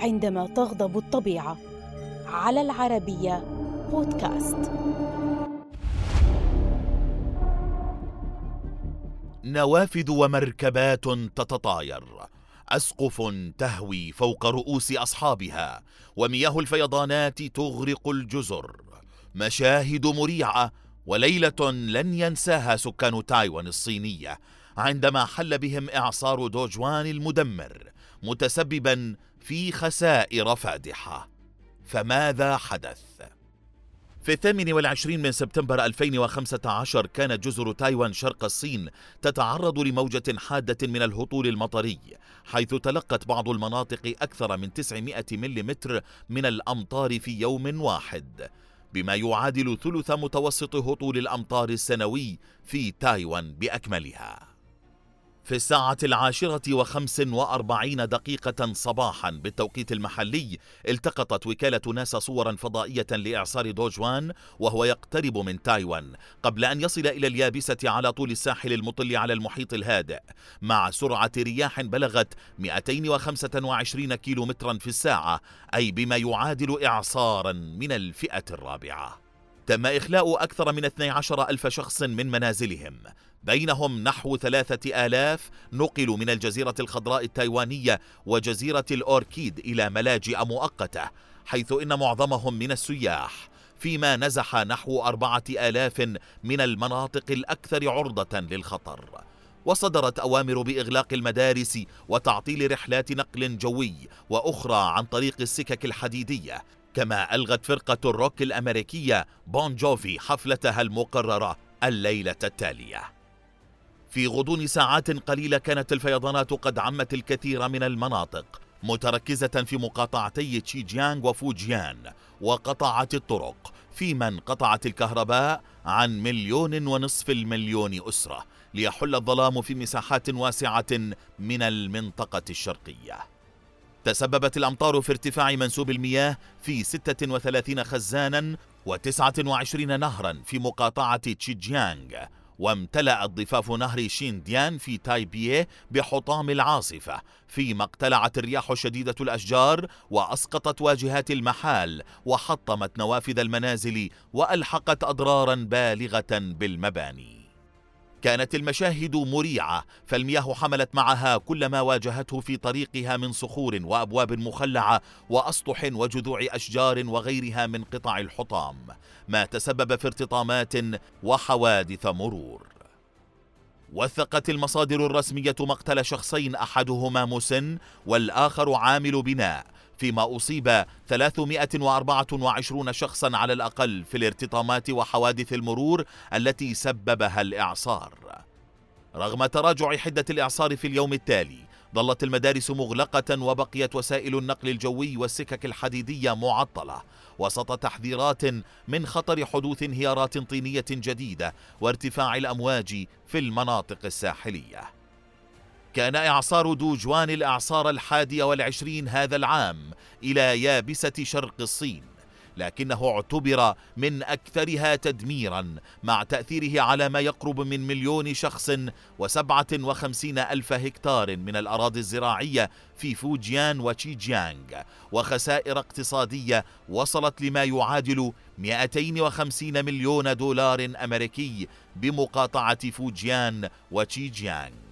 عندما تغضب الطبيعة. على العربية بودكاست. نوافذ ومركبات تتطاير. أسقف تهوي فوق رؤوس أصحابها ومياه الفيضانات تغرق الجزر. مشاهد مريعة وليلة لن ينساها سكان تايوان الصينية عندما حل بهم إعصار دوجوان المدمر متسببا في خسائر فادحة. فماذا حدث؟ في الثامن والعشرين من سبتمبر 2015 كانت جزر تايوان شرق الصين تتعرض لموجة حادة من الهطول المطري حيث تلقت بعض المناطق أكثر من 900 ملم من الأمطار في يوم واحد بما يعادل ثلث متوسط هطول الأمطار السنوي في تايوان بأكملها. في الساعة العاشرة وخمس وأربعين دقيقة صباحا بالتوقيت المحلي التقطت وكالة ناسا صورا فضائية لإعصار دوجوان وهو يقترب من تايوان قبل أن يصل إلى اليابسة على طول الساحل المطل على المحيط الهادئ. مع سرعة رياح بلغت 225 كيلو مترا في الساعة أي بما يعادل إعصارا من الفئة الرابعة. تم إخلاء أكثر من 12 ألف شخص من منازلهم. بينهم نحو ثلاثة آلاف نقلوا من الجزيرة الخضراء التايوانية وجزيرة الأوركيد إلى ملاجئ مؤقتة حيث إن معظمهم من السياح فيما نزح نحو أربعة آلاف من المناطق الأكثر عرضة للخطر. وصدرت أوامر بإغلاق المدارس وتعطيل رحلات نقل جوي وأخرى عن طريق السكك الحديدية كما ألغت فرقة الروك الأمريكية بون جوفي حفلتها المقررة الليلة التالية. في غضون ساعات قليلة كانت الفيضانات قد عمت الكثير من المناطق متركزة في مقاطعتي تشيجيانغ وفوجيان وقطعت الطرق فيما انقطعت الكهرباء عن مليون ونصف المليون أسرة ليحل الظلام في مساحات واسعة من المنطقة الشرقية. تسببت الأمطار في ارتفاع منسوب المياه في 36 خزانا و29 نهرا في مقاطعة تشيجيانغ وامتلأت ضفاف نهر شينديان في تايبيه بحطام العاصفة فيما اقتلعت الرياح شديدة الأشجار وأسقطت واجهات المحال وحطمت نوافذ المنازل وألحقت أضرارا بالغة بالمباني. كانت المشاهد مريعة فالمياه حملت معها كل ما واجهته في طريقها من صخور وأبواب مخلعة وأسطح وجذوع أشجار وغيرها من قطع الحطام ما تسبب في ارتطامات وحوادث مرور. وثقت المصادر الرسمية مقتل شخصين أحدهما مسن والآخر عامل بناء فيما أصيب 324 شخصا على الأقل في الارتطامات وحوادث المرور التي سببها الإعصار. رغم تراجع حدة الإعصار في اليوم التالي ظلت المدارس مغلقة وبقيت وسائل النقل الجوي والسكك الحديدية معطلة وسط تحذيرات من خطر حدوث انهيارات طينية جديدة وارتفاع الأمواج في المناطق الساحلية. كان إعصار دوجوان الإعصار الحادي والعشرين هذا العام إلى يابسة شرق الصين لكنه اعتبر من أكثرها تدميرا مع تأثيره على ما يقرب من مليون شخص وسبعة وخمسين ألف هكتار من الأراضي الزراعية في فوجيان وتشيجيانغ وخسائر اقتصادية وصلت لما يعادل 250 مليون دولار أمريكي بمقاطعة فوجيان وتشيجيانغ.